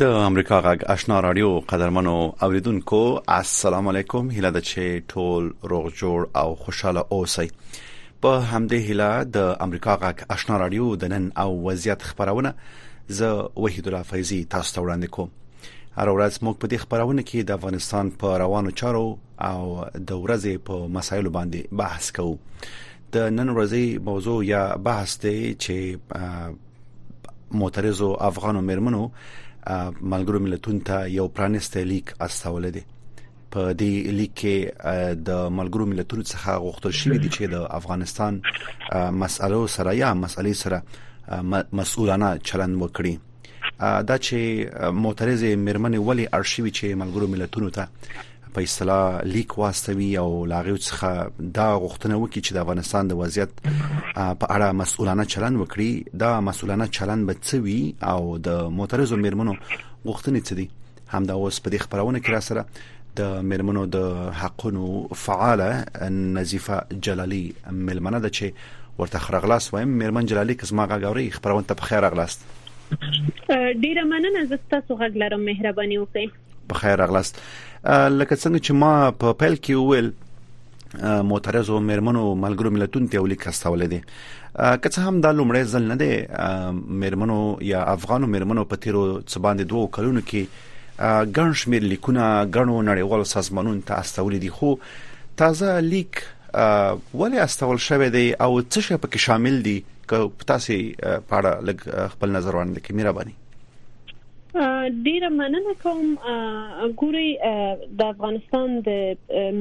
د امریکا غږ آشنا رادیو قدرمنو اوریدونکو السلام علیکم هیله ده چې ټول روغ جوړ او خوشاله اوسئ په همدې هیله د امریکا غږ آشنا رادیو د نن او وضعیت خبرونه زه وحید الله فیضی تاسو ته وړاندې کوم هر ورځ موږ په دې خبرونه کې د افغانستان په روانو چارو او د ورځې په مسایلو باندې بحث کوو د نن ورځې موضوع یا بحث دی چې معترضو افغانو مرمنو ملګرو ملتونو ته یو پرانیسته لیک استول دي په دې لیک کې د ملګرو ملتونو څخه غوښتل شوې دي چې د افغانستان مسألو سره یا مسألې سره مسؤلانه چلند وکړي دا چې معترضه مرمنې ولی ارشیوي چې ملګرو ملتونو ته په اصطلاح لیک واستوي او لاغه څخه دا غوښتنه وکړي چې د افغانستان د وضعیت په اړه مسؤلانه چلن وکړي دا مسؤلانه چلن به څه وي او د معترضو میرمنو غوښتنې څه دي همدا اوس په دې خبرونه کې را سره د میرمنو د حقونو فعاله نظیفه جلالی ملمنه ده چې ورته خرغلاس وایم میرمن جلالی که زما غاوري خبرونه ته په خیر اغلاست ډیره مننه زه تاسو غږ لرم مهرباني وکړئ په خیر راغلاست لکه څنګه چې ما په پیل کې وویل معترضو مېرمنو ملګرو ملتونو ته ولیک استولې دي که څه هم دا لومړی ځل نه دی مېرمنو یا افغانو مېرمنو په تیرو څه باندې دوه کلونو کې ګڼ شمېر لیکونه ګڼو نړیوالو سازمانونو ته استولې دي خو تازه لیک ولې استول شوې دی او څه شی پکې شامل دي که تاسو په اړه لږ خپل نظر وړاندې کړئ مهرباني ډیره مننه کوم ګوري د افغانستان د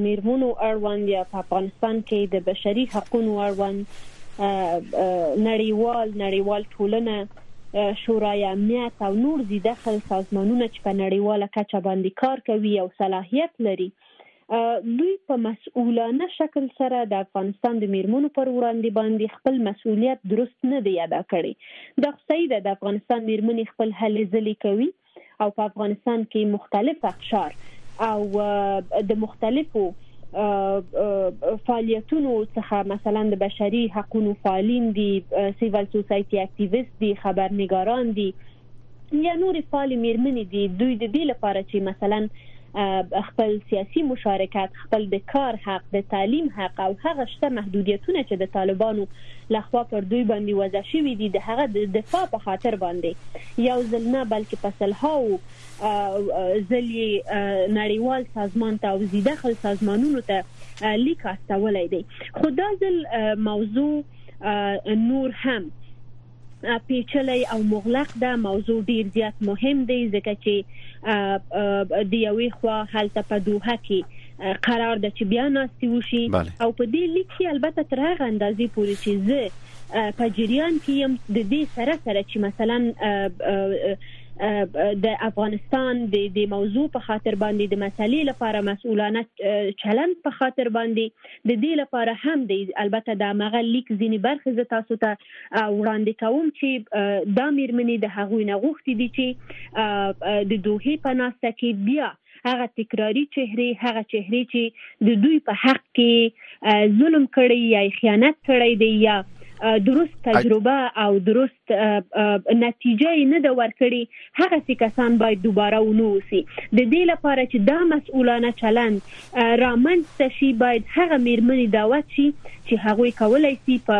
میرمنو اړوند یا په افغانستان کې د بشري حقوقو اړوند نړیوال نړیوال ټولنه شورای امنیت او نور زیدخل سازمانونه چې په نړیواله کچه باندې کار کوي او صلاحیت لري دوی په مسؤلانه شکل سره د افغانستان د میرمنو پر وړاندې باندې خپل مسؤلیت درست نه دی ادا کړی. دا خو صحیح ده د افغانستان میرمنې خپل هلې ځلې کوي او په افغانستان کې مختلف اقشار او د مختلفو فعالیتونو څخه مثلا د بشري حقونو فعالین دي، سیول سوسایټي اکټیویست دي، خبرنګاران دي، یا نورې فعالې میرمنې دي دوی د دې لپاره چې مثلا خپل سیاسي مشارکت خپل د کار حق د تعلیم حق او هغه شته محدودیتونه چې د طالبانو لخوا پر دوی باندې وضع شوي دي د هغه د دفاع په خاطر باندې یو ځل نه بلکې په سلهاو ځل یې نړیوال سازمان ته او زیدخل سازمانونو ته لیک استولی دی خو دا ځل موضوع نور هم پیچلی او مغلق ده موضوع ډیر زیات مهم دی ځکه چې د یوې خوا هلته په دوحه کې قرار ده چې بیا ناستي وشي او په دې لیک کې البته تر هغه اندازې پورې چې زه په جریان کې يم د دې سره سره چې مثلا د افغانستان د دې موضوع په خاطر باندې د مسلې لپاره مسؤلانه چلند په خاطر باندې د دې لپاره هم دی البته د مغه لیک ځینی برخه ز تاسو ته وړاندې کوم چې دا میرمنې د هغوی نه غوښتي دي چې د دوحې په ناسته کې بیا هغه تکراري چهرې هغه چهرې چې د دوی په حق کې ظلم کړی یا خیانت کړی دی یا درست تجربه او درست نتیجه یې نه ده ورکړې هغسې کسان باید دوباره ونه اوسي. د دې لپاره چې دا مسؤلانه چلند را منځ ته شي، باید هغه مېرمنې دعوت شي چې هغوی کولای شي په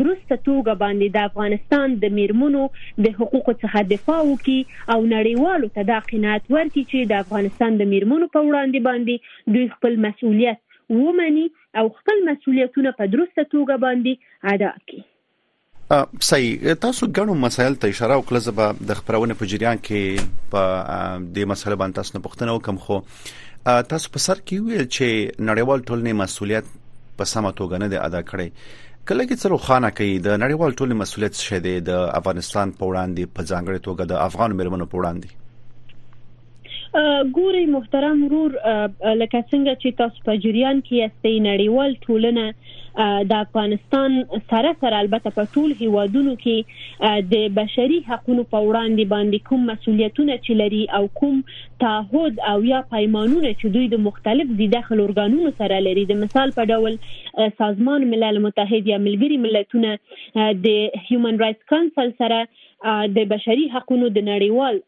درسته توګه باندې د افغانستان د مېرمنو د حقوقو څخه دفاع وکړي او نړیوالو ته دا قناعت ورکړي چې د افغانستان د مېرمنو په وړاندې باندې دوی خپل مسؤلیت ومني او خپل مسؤلیتونه په درسته توګه باندې ادا کړي. صحیح تاسو ګڼو مسایل ته اشاره وکړه زه به د خبرونه په جریان کې په دې مسله باندې تاسو نه پوښتنه وکم خو تاسو په سر کې ویل چې نړیوال ټولنې مسولیت په سمه توګه نه دی ادا کړی کله چې څلو خانه کوي د نړیوال ټولنې مسولیت شه دی د افغانستان په وړاندې په ځانګړي توګه د افغان مرمنو په وړاندې ګوري محترم ورور لکه څنګه چې تاسو په جریان کې یاستئ نړیوال ټولنه د افغانستان سره سره البته په ټول هیوادونو کې د بشري حقوقو په وړاندې باندې کوم مسولیتونه چې لري او کوم تعهد او یا پیمانونه چې دوی د مختلف دي داخل ارګانونو سره لري د مثال په ډول سازمان ملل متحد یا ملګري ملتونه د هیومن رائټس کونسل سره د بشري حقونو د نړیوال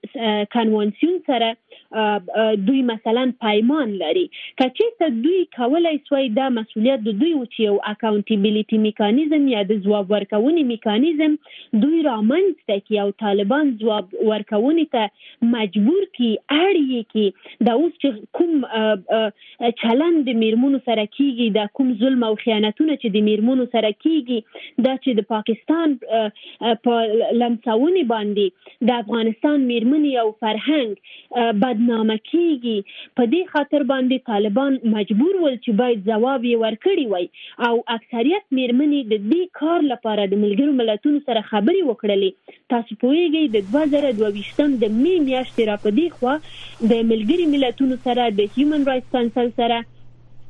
کنوانسیون سره دوی مثلا پیمان لري که چیرته دوی کولای سوای دا مسولیت د دوی و چې یو اکاونټیبیلیټي میکانیزم یا د ځواب ورکونې میکانیزم دوی رامنځته کی او طالبان ځواب ورکونې ته مجبور کی اړ یې کی دا اوس چې کوم چلند د میرمنو سره کیږي دا کوم ظلم او خیانتونه چې د میرمنو سره کیږي دا چې د پاکستان په لمسونې باندې د افغانستان میرمنې او فرهنګ بدنامه کیږي په دې خاطر باندې طالبان مجبور ول چې باید ځواب یې ورکړي وای او اکثریت میرمنې د دې کار لپاره د ملګرو ملتونو سره خبرې وکړلې تاسو پوهېږئ د دوه زره دوه ویشت د مې میاشتې را په دې خوا د ملګري ملتونو سره د هیومن رایټس کانسل سره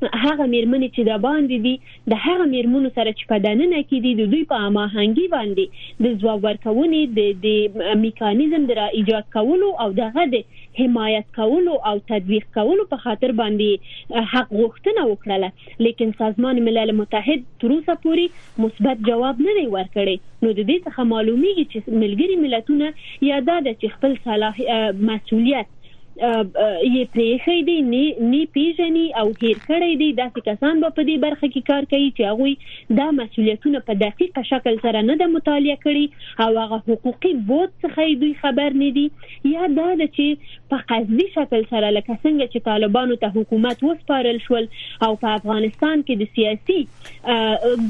هغه میرمنې چې د باندې دي د هغه میرمنو سره چې په دننه کې دي د دوی په هماهنګي باندې د ځواب ورکونې د د میکانیزم د را ایجاد کولو او دغه د حمایت کولو او تطبیق کولو په خاطر باندې حق غوښتنه وکړله لیکن سازمان ملل متحد تر اوسه پورې مثبت جواب نه دی ورکړی نو د دې څخه معلومیږي چې ملګري ملتونه یا دا ده چې خپل صلاح مسولیت یې پریښی دی نی پیژني او هیر کړی دی داسې کسان به په دې برخه کې کار کوي چې هغه دا مسولیتونه په دقیق شکل سره نه د مطالعه کړي او هغه حقوقي بود څخه دوی خبر نه دي یا دا چې په قصدي شکل سره لکه څنګه چې طالبانو ته حکومت وسپارل شول او په افغانستان کې د سیاسي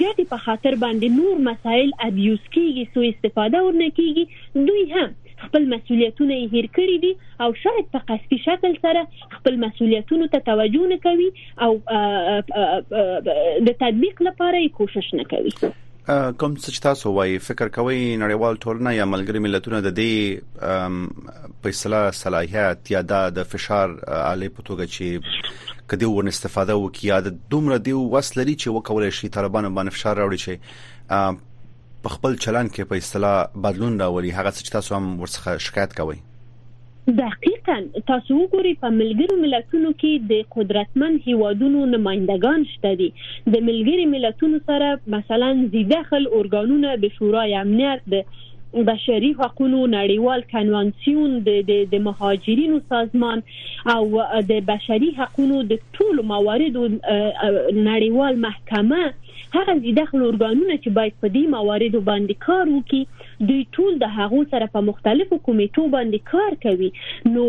ګټې په خاطر باندې نور مسایل ابیوز کیږي سو استفاده ورنه کیږي دوی هم خپل مسولیتونه یې هیر کړی دي او شاید په قصدي شکل سره خپل مسولیتونو ته توجه نه کوي او د تطبیق لپاره یې کوشش نه کوي کوم څه چې تاسو وایي فکر کوئ نړیوال ټولنه یا ملګری ملتونه د دې په اصطلاح صلاحیت یا د فشار عالی په توګه چې کدی ورن استفاده وکړي یا د دومره دی وس لري چې وکول شي طالبانو باندې فشار راوړي چې په خپل چلن کې په اصطلاح بدلون راولي هغه څه چې تاسو هم ورڅخه شکایت کوئ دقیقا تاسو وګورئ په ملګرو ملتونو کې د قدرتمن هیوادونو نمایندګان شته دي د ملګري ملتونو سره مثلا زیدخل ارګانونه د شورای امنیت د بشري حقوقو نړیوال کنوانسیون د د د مهاجرینو سازمان او د بشري حقوقو د ټولو مواردو نړیوال محکمه هغه د دخل ارګانونه چې باید په دې مواردو باندې کار وکړي دوی ټول د هغو سره په مختلفو کمیټو باندې کار کوي نو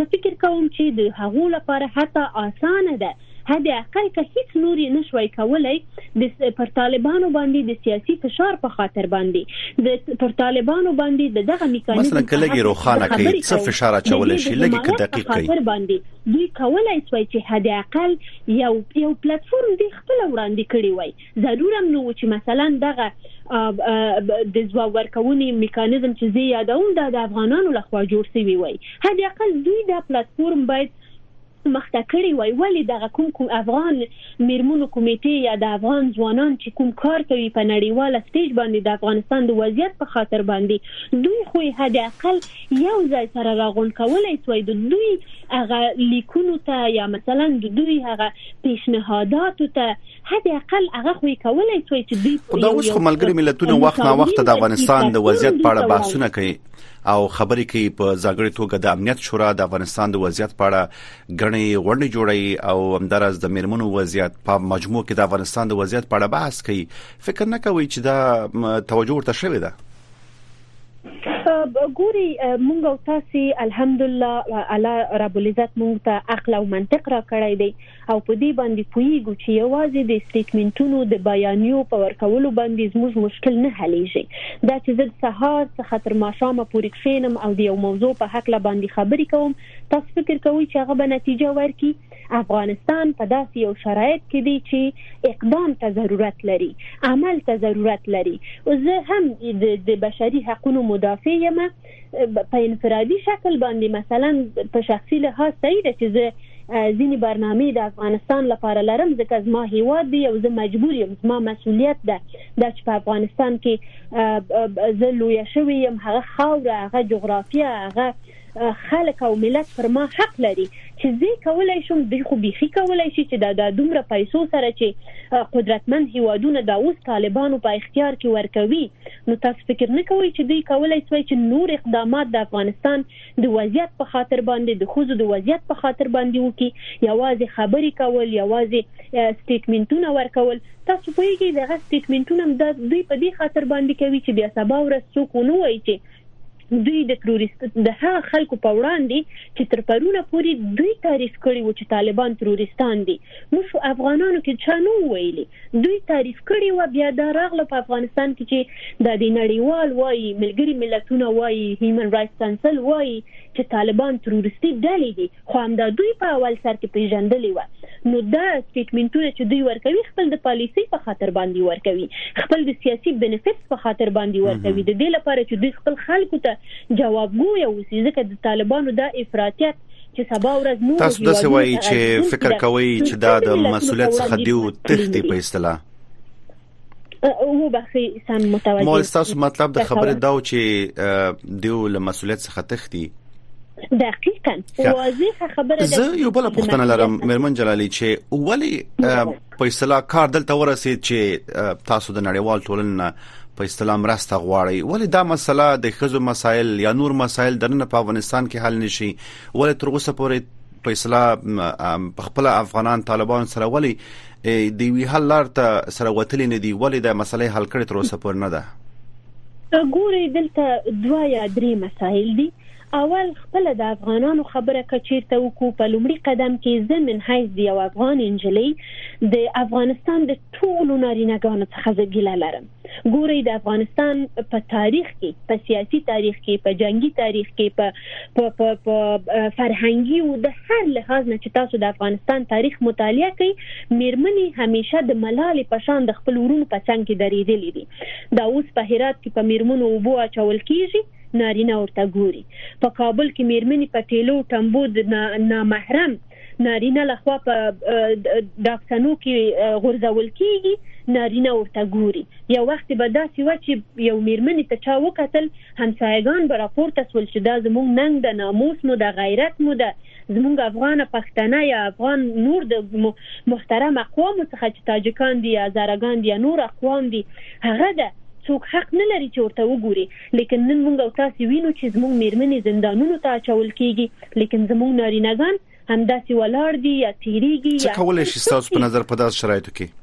زه فکر کوم چې د هغو لپاره حتی آسانه ده حد اقل که هیڅ نور یې نشوای کولای د پر طالبانو باندې د سیاسي فشار په خاطر باندې د پر طالبانو باندې د دغه میکانیزم مثلا کلګي روخانه کوي څه فشار اچول شي لګي که دقیق کوي پر باندې دوی کولای شوی چې حد اقل یو یو پلیټ فارم دی خپل وړاندې کړی وای ضرور هم نه و چې مثلا دغه د ځواب ورکونې میکانیزم چې زه یادوم دا د افغانانو لخوا جوړ شوی وای هدي اقل دوی دا پلاتفورم باید مخته کړی وای ولی دغه کوم کوم افغان میرمنو کمیټې یا د افغان ځوانان چې کوم کار کوي په نړیواله سټیج باندې د افغانستان د وضعیت په خاطر باندې دوی خو هد اقل یو ځای سره راغون کولای سوی د دوی هغه لیکونو ته یا مثلا د دوی هغه پیشنهاداتو ته حد اقل هغه خو یې کولای شوی چې دوی خو دا اوس خو ملګري ملتونه وخت نا وخت د افغانستان د وضعیت په اړه بحثونه کوي او خبرې کوي په ځاګړې توګه د امنیت شورا د افغانستان د وضعیت په اړه غني غونډې جوړي او همدارس د میرمنو وضعیت په مجموع کې د افغانستان د وضعیت په اړه بحث کوي فکر نه کوي چې دا توجه ورته شوی ده ګوري مونږ او تاسو الحمدلله الله رب العزت مونږ ته عقل او منطق را کړی دی او په دې باندې پوهیږو چې یوازې د سټیټمنټونو د بیانیو په ورکولو باندې زموږ مشکل نه حلیږي. دا چې زه د سهار څخه تر ماښامه پورې کښینم او د یو موضوع په هکله باندې خبرې کوم، تاسو فکر کوئ چې هغه به نتیجه ورکړي؟ افغانستان په داسې یو شرایط کې دی چې اقدام ته ضرورت لري، عمل ته ضرورت لري. زه هم د بشري حقونو مدافع یم. په انفرادي شکل باندې مثلا په شخصي لحاظ صحیح ده چې زه ځینې برنامې د افغانستان لپاره لرم ځکه زما هیواد دی او زه مجبور یم زما مسولیت ده دا چې په افغانستان کې زه لوی شوی یم هغه خاوره هغه جغرافیا هغه خلک او ملت پر ما حق لري چې زه کولای شم د خو بيخي کولای شي چې دا د دومره پیسو سره چې قدرتمن هیوادونه دا اوس طالبانو په اختیار کې ورکوي نو تاسو فکر نه کوئ چې دوی کولای سوای چې نور اقدامات د افغانستان د وضعیت په خاطر باندې د ښځو د وضعیت په خاطر باندې وکړي یوازې خبرې کول یوازې سټیټمنټونه ورکول تاسو پوهیږئ دغه سټیټمنټونه هم دوی په دې خاطر باندې کوي چې بیا سبا ورځ څوک ونه وایي چې دوی د تروریست د هغه خلکو په وړاندې چې تر پرونه پورې دوی تعریف کړي وو چې طالبان تروریستان دي موږ په افغانانو کې چا نه ویلي دوی تعریف کړي و بیا دا راغله په افغانستان کې چې د دې نړیوال وایي ملګری ملتونه وایي هیومن رائټس کانسل وایي چې طالبان تروریستي ډلې دي خو همدا دوی په اول سر کې پېژندلې وه نو دا سټېټمنټونه چې دوی ورکوي خپل د پالېسۍ په خاطر باندې ورکوي خپل د سیاسي بنفټس په خاطر باندې ورکوي د دې لپاره چې دوی خپل خلکو ته جوابګوی اوسي ځکه د طالبانو دا افراطیت چې سبا ورځ نور تاسو د سوي چې فکر کوي چې دا د مسولیت څخه دیو تختی په اصطلاح وبخي سم متوجه مو تاسو مطلب د خبره دا و چې دیو له مسولیت څخه تختی دقیقا واضح خبره ده زه یو بل پوښتنه لرم مرمن جلالی چې ولی په اصطلاح کار دلته ورسید چې تاسو د نړیوال ټولنې په اصطلاح مرسته غواړي ولی دا مسله د خزو مسایل یا نور مسایل درنه په افغانستان کې حل نشي ولی تر اوسه پورې په اصطلاح خپل افغانان طالبان سره ولی دی وی حل لار ته سره وتلی نه دی ولې د مسلې حل کړی تر اوسه پور نه ده ګوري دلته دوا یا درې مسایل دي اول خپل د افغانانو خبره کچیرته وکړو په لومړي قدم کې زه من حیث دی او افغان انجلی د افغانستان د ټولو نارینه ګانو څخه زګیله لرم ګوري د افغانستان په تاریخ کې په سیاسي تاریخ کې په جنگي تاریخ کې په په په فرهنګي او د هر لحاظ نه چې تاسو د افغانستان تاریخ مطالعه کړئ میرمنې همیشه د ملالې په شان د خپل ورونو په څنګ کې درېدلې دي دا اوس په هرات کې په میرمنو وبو اچول کیږي نارینه ورته ګوري په کابل کې میرمنې په ټیلو ټمبو د نامحرم نارینه لخوا په ډاکتنو کې غورځول کیږي نارینه ورته ګوري یو وخت به داسې و چې یو میرمنې ته چا وکتل همسایګان به راپورته سول چې دا زموږ ننګ ده ناموس مو ده غیرت مو ده زموږ افغان پښتنه یا افغان نور د محترم اقوام څخه چې تاجکان دي یا زارګان دي یا نور اقوام دي هغه ده څوک حق نه لري چې ورته وګوري لیکن نن مونږ او تاسې وینو چې زمونږ میرمنې زندانونو ته اچول کیږي لیکن زمونږ نارینه ګان همداسې ولاړ دي یا تیریږي یا څه کولای شي ستاسو په نظر په داسې شرایطو کې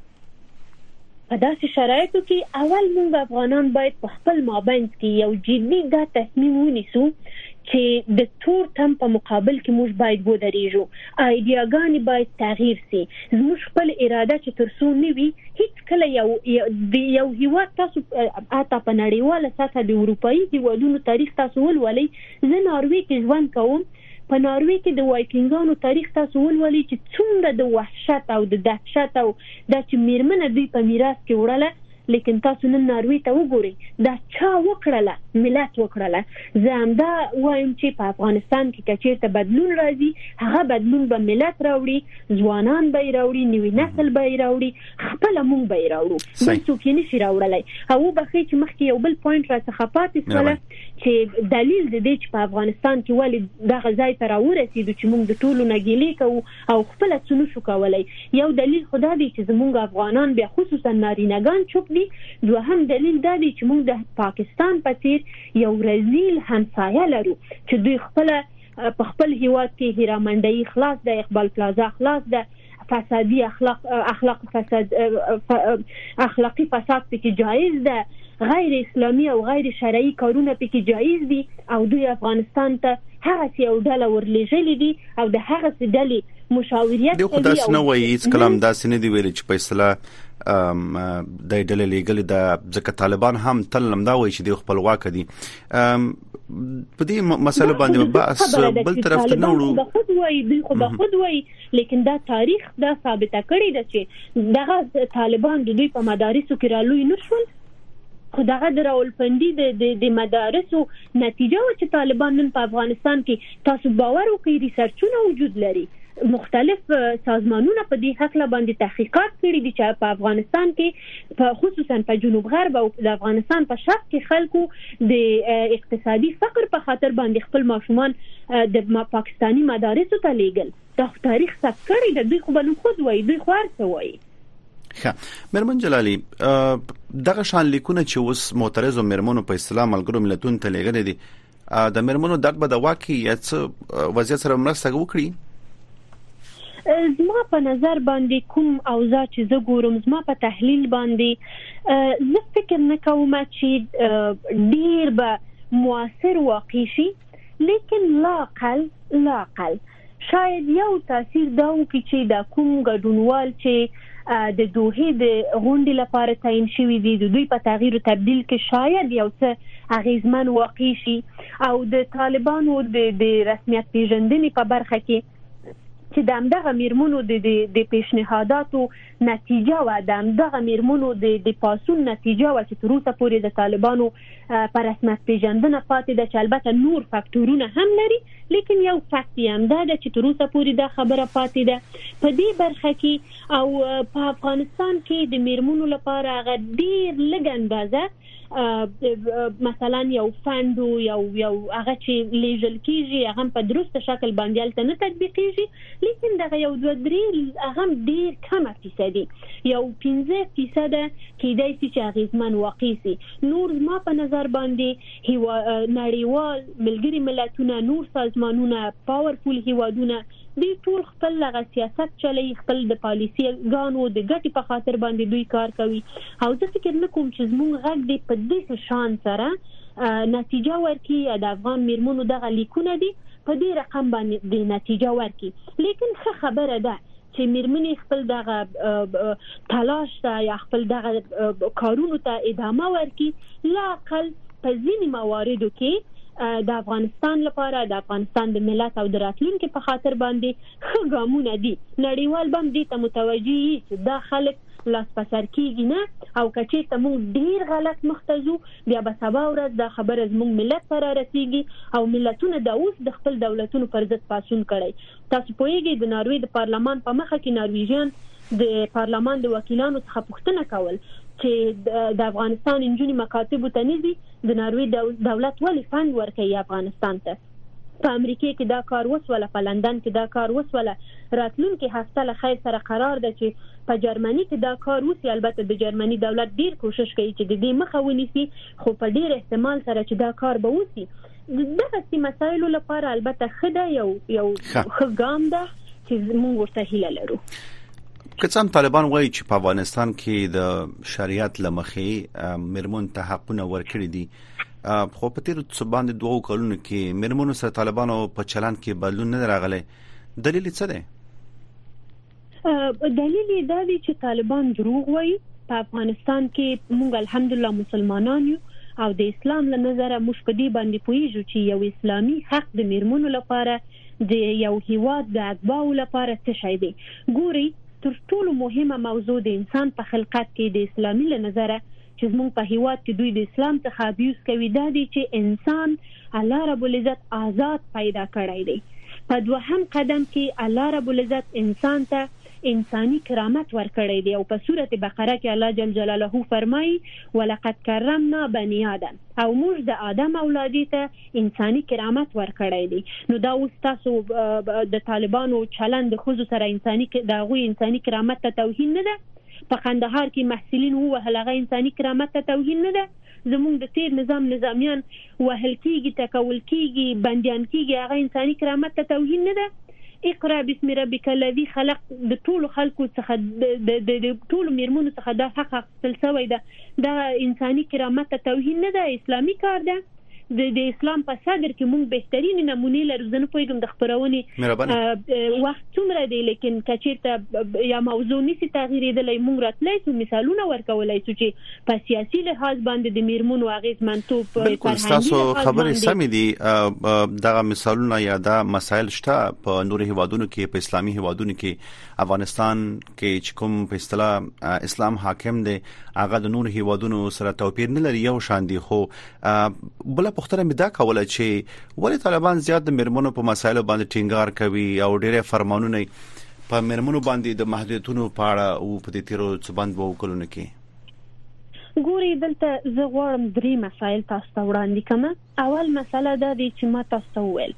په داسې شرایطو کې اول مونږ افغانان باید په خپل مابینس کې یو جدي دا تصمیم ونیسو چې د تور تم په مقابل کې موږ باید ودرېږو ایډیاګانې باید تغییر سي زموږ خپل اراده چې ترسو نوي هیڅ کله یو د یو هیواد تاسو اته په نړیواله سطح د اروپאי هیوادونو تاریخ تاسو ولولئ زه ناروی کې ژوند کوم په ناروی کې د وایکینګانو تاریخ تاسو ولولئ چې څومره د وحشت او د دهشت او د چې میرمنه دوی په میراث کې وړله لیکن تاسو نن ناروی ته وګورئ دا چا وکړله ملت وکړله زه همدا وایم چې په افغانستان کې کچیرته بدلون راځي هغه بدلون به ملت راوړي ځوانان به راوړي نوی نسل به راوړي خپله مونږ به یې راوړو بل څوک یې نشي راوړلای او وبخښي چې مخکې یو بل پوینټ را څخه پاتې سول چې دلیل د دې چې په افغانستان کې ولی دغه ځای ته راورسېدو چې مونږ د ټولو نګیلې کوو او خپل څونو شو کولای یو دلیل خدا دی چې زمونږ افغانان بیا خصوصا نارینګان چوپ دي دوهم دلیل دا دی چې مونږ د پاکستان په څیر یو رزیل همسایه لرو چې دوی خپل په خپل هیواد کې هیرامنډی خلاص ده اقبال پلازا خلاص ده فسادي اخلاق اخلاق فساد اخلاقی فساد پکې جایز ده غیر اسلامي او غیر شرعي کارونه پکې جایز دي او دوی افغانستان ته هغه سی او ډله ورلېږلې دي او د هغه سی ډلې مشاوریت کوي خو داس نه وایي چې کلام داس نه دی ویل چې په اصطلاح د ډلې لېګل د ځکه طالبان هم تل لمدا وایي چې د خپلواک دي په دې مسله باندې بحث بل طرف ته نه وړو د خود وای دوی خو د خود وای لیکن دا تاریخ دا ثابته کړی دی چې دغه طالبان د دوی په مدارسو کې رالوي نشول خو دغه د راولپندي د د مدارسو نتیجه و چې طالبان نن په افغانستان کې تاسو باور وکړئ ریسرچونه وجود لري مختلف سازمانونه په دې حق لا باندې تحقیقات کړي دي چې په افغانستان کې په خصوصا په جنوب غرب او د افغانستان په شرق کې خلکو د اقتصادي فقر په خاطر باندې خپل ماشومان د پاکستاني مدارسو ته لیږل دا خو تاریخ ثبت کړی د دوی خو بل خود وایي دوی خو هر څه وایي ښه مرمن جلالي دغه شان لیکونه چې اوس معترضو مرمنو په اصطلاح ملګرو ملتونو ته لیږل دي د مرمنو درد به د واکي یا څه وضعیت سره مرسته وکړي زما په نظر باندې کوم اوضاع چې زه ګورم زما په تحلیل باندې زه فکر نه کوم چې ډیر به موثر واقع شي لیکن لاقل لاقل شاید یو تاثیر دا وکړي چې دا کوم ګډونوال چې د دوه د غونډې لپاره تعین شوی دی د دوی په تغییر او تبديل کې شاید یو څه اغیزمن واقع شي او د طالبانو د رسمیت پیژندنې په برخه کې چې د همدغه میرمنو د د پیشنهاداتو نتیجه و د همدغه میرمنو د د پاسون نتیجه و چې تر اوسه پورې د طالبانو په رسمت پیژندنه پاتې ده چې البته نور فکتورونه هم لري لیکن یو فکت یې همدا ده چې تر اوسه پورې دا خبره پاتې ده په دې برخه کې او په افغانستان کې د میرمنو لپاره هغه ډیر لږ اندازه مثلا یو فند یو یو هغه چې لیږل کیږي هغه په درست شکل باندې الته نه تطبیقیږي لیکن دغه یو دوه درې هغه ډیر کم فیصدي یو 15 فیصد کیدای شي چې اغیزمن واقع شي نور زما په نظر باندې هیوا نړیوال ملګری ملتونه نور سازمانونه پاورفول هیوادونه دوی ټول خپل لغه سیاست چلی خپل د پالیسی ګانو د ګټې په خاطر باندې دوی کار کوي او زه فکر نکوم چې زموږ غږ دې په دې شان سره نتیجه ورکړي د افغان میرمنو دغه لیکونه دي په دې رقم باندې دې نتیجه ورکړي لیکن ښه خبره ده چې میرمنې خپل دغه تلاش ته یا خپل دغه کارونو ته ادامه ورکړي لا اقل په ځینې مواردو کې د افغانستان لپاره د افغانستان د ملت او د راتلونکي په خاطر باندې ښه ګامونه دي نړیوال بم دې ته متوجي چې دا خلک لاس په سر کېږي نه او که چېرته موږ ډېر غلط مخ ته ځو بیا به سبا ورځ دا خبره زموږ ملت ته را رسېږي او ملتونه دا اوس د خپل دولتونو پر ضد پاڅون کړی تاسو پوهېږئ د ناروې د پارلمان په مخه کې نارویژیان د پارلمان د وکیلانو څخه پوښتنه کول چې د افغانستان انجونې مکاتبو ته نه ځي د ناروې دولت ولې فنډ ورکوي افغانستان ته په امریکې کې دا کار وسوله په لندن کې دا کار وسوله راتلونکې هفته له خیر سره قرار ده چې په جرمني کې دا کار وسی البته د جرمني دولت ډیر کوشش کوي چې د دې مخه ونیسي خو په ډیر احتمال سره چې دا کار به وسی دغه سي مسایلو لپاره البته خده یو یو خګام ده چې موږ ورته هیله لرو کڅان طالبان وایي چې په افغانستان کې د شریعت لمخې مرمن ته حقونه ورکړي دي خو په تیر څه باندې دوه کلونو کې مرمنو سره طالبانو په چلند کې بدلون نه راغلی دلیل څه دی دلیل دا دی چې طالبان دروغ وایي په افغانستان کې موږ الحمدلله مسلمانان یو او د اسلام له نظره موږ په دې باندې پوهیږو چې یو اسلامي حق د میرمنو لپاره د یو هیواد د اګباو لپاره څه شی دی ګوري تر ټولو مهمه موضوع د انسان په خلقت کې د اسلامي له نظره چې زمونږ په هیواد کې دوی د اسلام څخه ابیوز کوي دا دی چې انسان الله رب العزت آزاد پیدا کړی دی په دوهم قدم کې الله رب العزت انسان ته انساني کرامت ورکړی دی او په سورت بقره کې الله جل جلاله فرمایي ولقد کرمنا بني آدم او موږ د آدم اولادې ته انساني کرامت ورکړی دی نو دا اوس تاسو د طالبانو چلند د خزو سره انساني د غوي انساني کرامت ته توهین نه ده په قندهار کې محصلین ووهل هغه انساني کرامت ته توهین نه ده زموږ د تیر نظام نظامیان وهل کیږي ټکول کیږي بندیان کیږي هغه انساني کرامت ته توهین نه ده اقرا بسم ربک الذی خلق د ټولو خلکو څخه د ټولو میرمنو څخه دا حق اخیستل شوی ده دا انساني کرامت ته توهین نه ده اسلامي کار ده د د اسلام په صدر کې مونږ بهترین نمونه لرو زنه پویګم د خبرونې وخت څومره دی لیکن کچیرته یا موضوع نسی تغیریدلې مونږ راتلای سو مثالونه ورکولای سو چې په سیاسي لحاظ باندې د میرمنو اغیز منتوب په فرهنګي لحاظ خبرې سمې دي دغه مثالونه یا دا مسایل شته په نور هیوادونو کې په اسلامي هیوادونو کې افغانستان کې چې کوم په اصطلاح اسلام حاکم دی هغه د نور هیوادونو سره توپیر نه لري یو شان دي خو بل پختره مې دا کوله چې ولې طالبان زیات د مرمنو په مسایلو باندې ټینګار کوي او ډېری فرمانونه په مرمنو باندې د محدودیتونو په اړه او په دې تیرو څه باندې وو کلونه کې ګوري دلته زه غواړم درې مسایل تاسو ته وړاندې کوم اول مسله دا دی چې ما تاسو ته وویل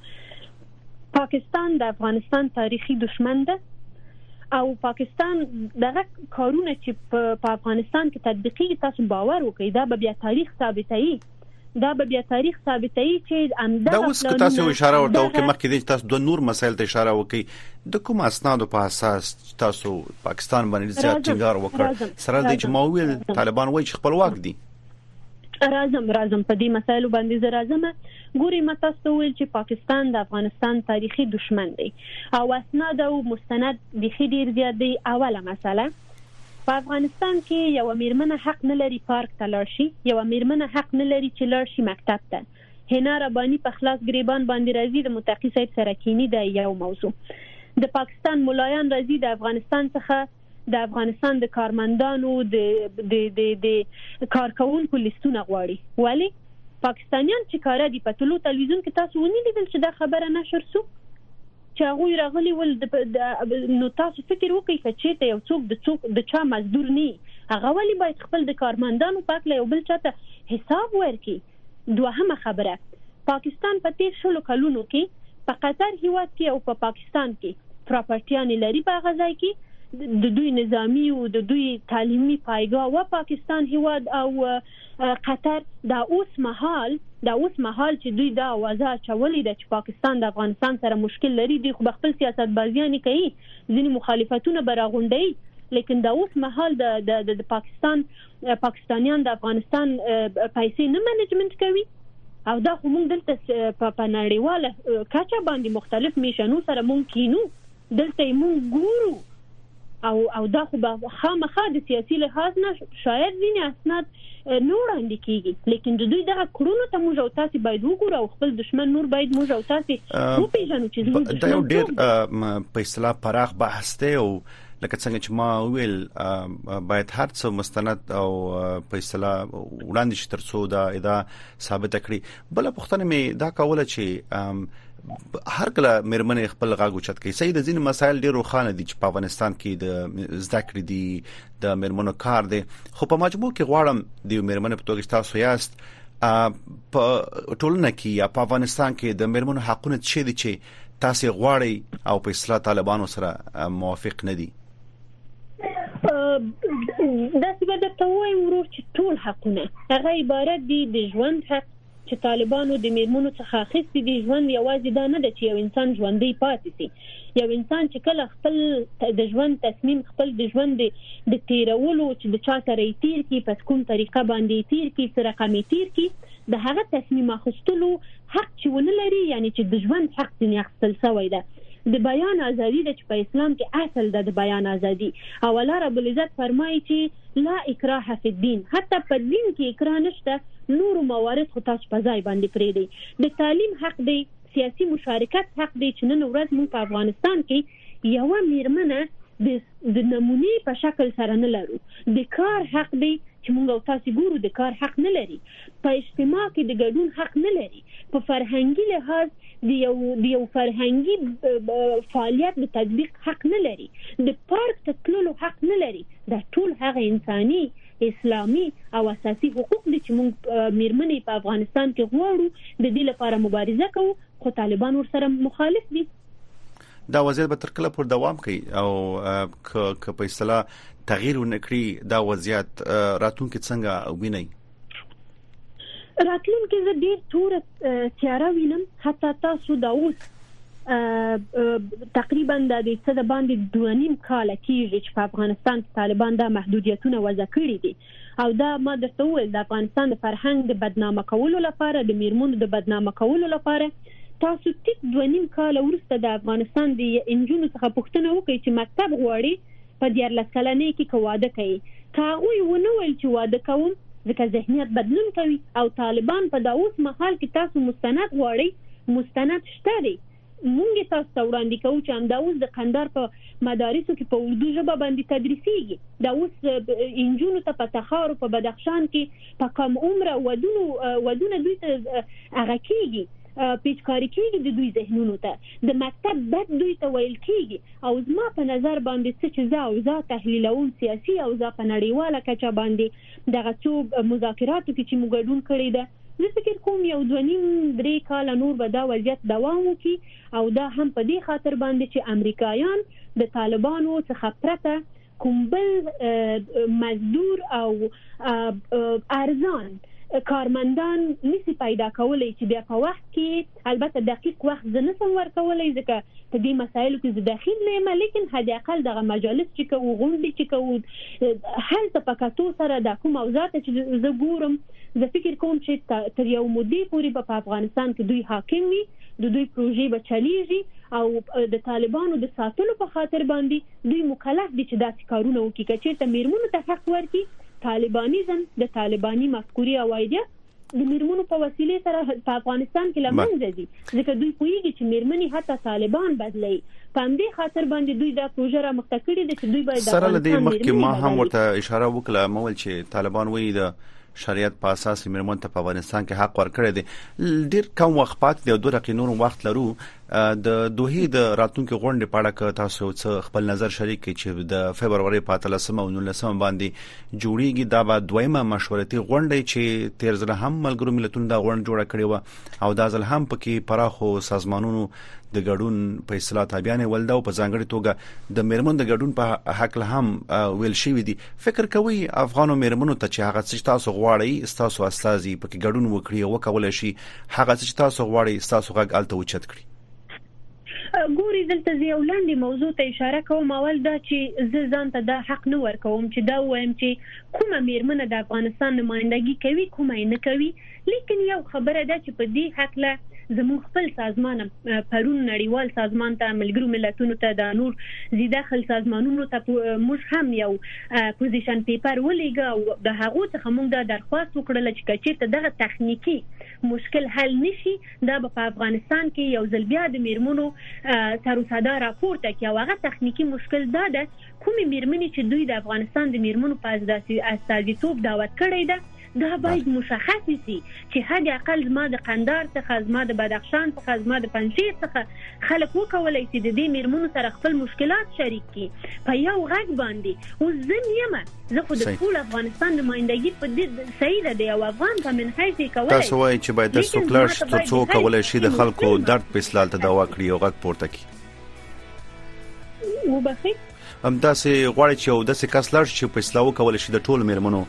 پاکستان د افغانستان تاریخي دشمن ده او پاکستان دغه کارونه چې په افغانستان کې تطبیقي تاسو باور وکړئ دا به بیا تاریخ ثابتوي دا به بیا تاریخ ثابتوي چې امدا دا اوس که تاسو اشاره ورته وکړئ مخکې دې تاسو دوه نور مسایل ته اشاره وکړئ د کوم اسنادو په اساس تاسو پاکستان باندې زیات ټینګار وکړ سره د جمهوریت طالبان وایي چې خپلواک دي راځم راځم په دې مسایلو باندې زه راځم ګوري ما تاسو ته ویل چې پاکستان د افغانستان تاریخي دشمن دی او اسناد او مستند بيخي ډیر زیات دی اوله مسله په افغانستان کې یو میرمنه حق نه لري پارک ته لاړ شي یو میرمنه حق نه لري چې لاړ شي مکتب ته هنا ربانی په خلاص گریبان باندې راځي د متقی صاحب سره کینی دی یو موضوع د پاکستان ملایان راځي د افغانستان څخه د افغانستان د کارمندانو د د د د کارکونکو لیستونه غواړي ولی پاکستانیان چې کار دي په ټولو تلویزیون کې تاسو ونی لیدل چې دا خبره نشر سو چې هغه راغلي ول نو تاسو فکر وکړئ چې چیرته یو څوک د څوک د چا مزدور نه هغه ولی باید خپل د کارمندانو په اړه یو بل چاته حساب ورکړي دوهمه خبره، پاکستان په تېر شلو کلونو کې په قطر هېواد کې او په پاکستان کې پراپرټيانې لري په هغه ځای کې د دوی نظامي او د دوی تعليمي پايګاه وه پاکستان هېواد او قطر دا اوس مهال دا اوس مهال چې دوی دا اوازه اچولې ده چې پاکستان د افغانستان سره مشکل لري دوی خو به خپل سیاست بازیانې کوي ځینې مخالفتونه به راغونډوي لیکن دا اوس مهال د د پاکستان پاکستانیان د افغانستان پیسې نه منیجمنت کوي او دا خو موږ دلته په نړیواله کچه باندې مختلف میشنو سره موږ کینو دلته موږ ګورو او او دا خو به خامخا د سیاسي لحاظ نه شاید ځینې اسناد نور وړاندې کیږي لیکن د دوی دغه کړونو ته موږ او تاسو باید وګورو او خپل دشمن نور باید موږ او تاسو وپیژنو چې دا یو ډیر په اصطلاح پراخ بحث دی او لکه څنګه چې ما ویل باید هر څه مستند او په اصطلاح وړاندې شي ترڅو دا ادا ثابت کړي بل پښتنه مې دا کوله چې هر کله مېرمن خپل غاګو چت کوي سید ځین مسایل ډیر روخانه دي چې په افغانستان کې د زده کړې دي د مېرمنو کار دي خو په مجموع کې غواړم د مېرمن په توګه تاسو یاست په ټولنه کې یا په افغانستان کې د مېرمنو حقونه څه دي چې تاسې غواړئ او په اصطلاح طالبانو سره موافق نه دي دا څه به درته وایم ورور چې ټول حقونه هغه عبارت دي د ژوند حق چې طالبانو د میرمنو څخه اخیستي دي ژوند یوازې دا نه ده چې یو انسان ژوندۍ پاتې سي یو انسان چې کله خپل د ژوند تصمیم خپل د ژوند د تیرولو چې د چا سره یې تیر کی په کوم طریقه باندې تیر کی سره قمې تیر کی د هغه تصمیم اخستلو حق چې ونه لري یعنې چې د ژوند حق ځینې اخستل شوی ده د بیان ازادي ده چې په اسلام کې اصل ده د بیان ازادي او الله رب العزت فرمایي چې لا اکراه فی الدین حتی په دین کې اکراه نشته نور موارد خو تاسو په ځای باندې پرېږدئ د تعلیم حق دی سیاسي مشارکت حق دی چې نن ورځ موږ په افغانستان کې یوه میرمنه د د نمونې په شکل سره نه لرو د کار حق دی چې مونږ او تاسې ګورو د کار حق نه لري په اجتماع کې د ګډون حق نه لري په فرهنګي لحاظ د یو د یو فرهنګي فعالیت د تطبیق حق نه لري د پارک ته تللو حق نه لري دا ټول هغه انساني اسلامي او اساسي حقوق دي چې مونږ میرمنې په افغانستان کې غواړو د دې لپاره مبارزه کوو خو طالبان ورسره مخالف دي دا وضعیت به تر کله پورې دوام کوي او که په اصطلاح تغییر ونکړي دا وضعیت راتلونکي څنګه ویني راتلونکي زه ډیر تور تیاره وینم حتی تاسو دا اوس تقریبا د دې څه د باندې دوه نیم کال کېږي چې په افغانستان کې طالبان دا محدودیتونه وضع کړی دي او دا ما درته وویل د افغانستان د فرهنګ د بدنامه کولو لپاره د میرمنو د بدنامه کولو لپاره تاسو تیت دوه نیم کال وروسته د افغانستان د انجونو څخه پوښتنه وکړئ چې مکتب غواړي په دیارلس کلنۍ کې که واده کوي که هغوی ونه ویل چې واده کوم ځکه ذهنیت بدلون کوي او طالبان په دا اوس مهال کې تاسو مستند غواړي مستند شته دی مونږ تاسو ته وړاندې کوو چې همدا اوس د قندار په مدارسو کې په اردو ژبه باندې تدریسیږي دا اوس انجونو ته په تخار او په بدخشان کې په کم عمره ودونو ودونه دوی ته هغه کیږي پیچکاری کیږي د دوی ذهنونو ته د مکتب بد دوی ته ویل کیږي او زما په نظر باندې څه چې زه او زه تحلیلوم سیاسي او زه په نړیواله کچه باندې دغه څو مذاکراتو کې چې مو ګډون کړی ده، زه فکر کوم یو دوه نیم درې کاله نور به دا وضعیت دوام وکړي او دا هم په دې خاطر باندې چې امریکایان د طالبانو څخه پرته کوم بل مزدور او ارزان کارمندان نسی پیدا کولی چې بیا په وخت کې البته دقیق وخت زه نه سم ورکولی ځکه په دې مسایلو کې زه دخیل نه یم لیکن حد اقل دغه مجالس چې کوو غونډې چې کوو هلته په کتو سره دا کوم اوضاع ته چې زه ګورم زه فکر کوم چې تر یو مودې پورې به په افغانستان کې دوی حاکم وي د دوی پروژې به چلیږي او د طالبانو د ساتلو په خاطر باندې دوی مکلف دي چې داسې کارونه وکړي که چیرته میرمنو ته حق ورکړي طالبانیزم د طالباني مفکورې او ایډیا د میرمنو په وسیلې سره په افغانستان کې لمنځه ځي ځکه دوی پوهیږي چې میرمنې حتی طالبان بدلي په همدې خاطر باندې دوی دا پروژه را مخته کړې ده چې دوی باید سره لدی مخکې ما هم ورته اشاره وکړه مول چې طالبان وایي د شریعت په اساس میرمن ته په افغانستان کې حق ورکړی دی ډیر کم وخت پات دی او دوه رقینور وخت لرو د دوه د راتلونکو غونډې په اړه که تاسو یو څه خپل نظر شریک کړئ چې د فبرवरी په 13 او 19 باندې جوړیږي دا به دویمه مشورتي غونډه چې تیر ځله هم ملګرو ملتونو دا غونډه جوړه کړې و او دا ځل هم پکې پراخو سازمانونو د ګډون په اصطلاح تابعانه ولدا او په ځانګړي توګه د میرمن د ګډون په حق له هم ویل شوې دي فکر کوي افغانو میرمنو ته چې هغه څه تاسو غواړي تاسو استاذي په ګډون وکړي او کولای شي هغه څه چې تاسو غواړئ تاسو غږ الته اوچت کړئ ګوري دلته زه یو لاندې موضوع ته اشاره کوم اول دا چې زه ځان ته دا حق نه ورکوم چې دا وایم چې کومه میرمنه د افغانستان نمائندګي کوي کومه نه کوي لیکن یو خبره ده چې په دې حق له زموږ خپل سازمان پرون نړیوال سازمان ته ملګرو ملتونو ته د نور زیداخل سازمانونو ته موږ هم یو پوزیشن پیپر ولیږه او د هغو څخه موږ دا درخواست وکړل چې که چیرته دغه تخنیکي مشکل حل نشي دا به په افغانستان کې یو ځل بیا د میرمنو سر و صدا راپورته کړي او هغه تخنیکي مشکل دا ده کومې میرمنې چې دوی د افغانستان د میرمنو په استازیتوب دعوت کړی ده دا باید مشخص شي چې حد اقل زما د قندار څخه زما د بدخشان څخه زما د پنجشیر څخه خلک وکولای شي د دې میرمنو سره خپل مشکلات شریک کړي په یو غږ باندې اوس زه نیمه زه خو د ټول افغانستان نمائندګي په دې صحیح ده د یو افغان په من حیث کولای تاسو وایي چې باید د سوکلش ترڅو کولای شي د خلکو درد په اسلال ته دوا کړی او غږ پورته کړي وبخښئ همداسې غواړي چې او داسې کس لړ چې په اسلام وکول شي د ټولو میرمنو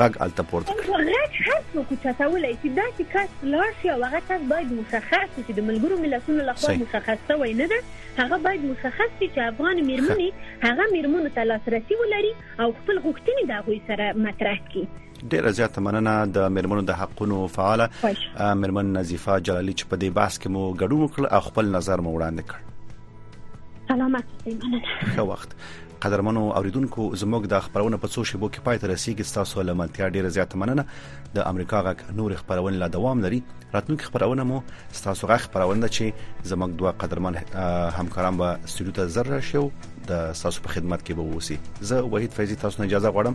غږ الته پورته کړي غږ هر څوک چتولای شي داسې کس لړ شي او هغه کس باید مشخص شي چې د ملګرو ملتونو لخوا مشخص شوی نه ده هغه باید مشخص شي چې افغان میرمنې هغه میرمنو ته لاسرسي ولري او خپل غوښتنې د هغوی سره مطرح کړي ډیره زیاته مننه د مرمنو د حقونو فعال مرمن نظیفه جلالی چې په دې بحث کې مو ګډون وکړ او خپل نظر مو وړاندې کړ سلامات اوسئ مننه ښه وخت قدرمنو اوریدونکو زموږ د خبرونه په څو شیبو کې پای ته رسیدي تاسو له منتیا ډیره زیاته مننه د امریکا غک نور خبرونه لا دوام لري راتلونکي خبرونه مو تاسو غک خبرونه چې زموږ دوه قدرمن همکاران به سټوډیو ته زر راشي د تاسو په خدمت کې به ووسی زه وحید فیضی تاسو نه اجازه غواړم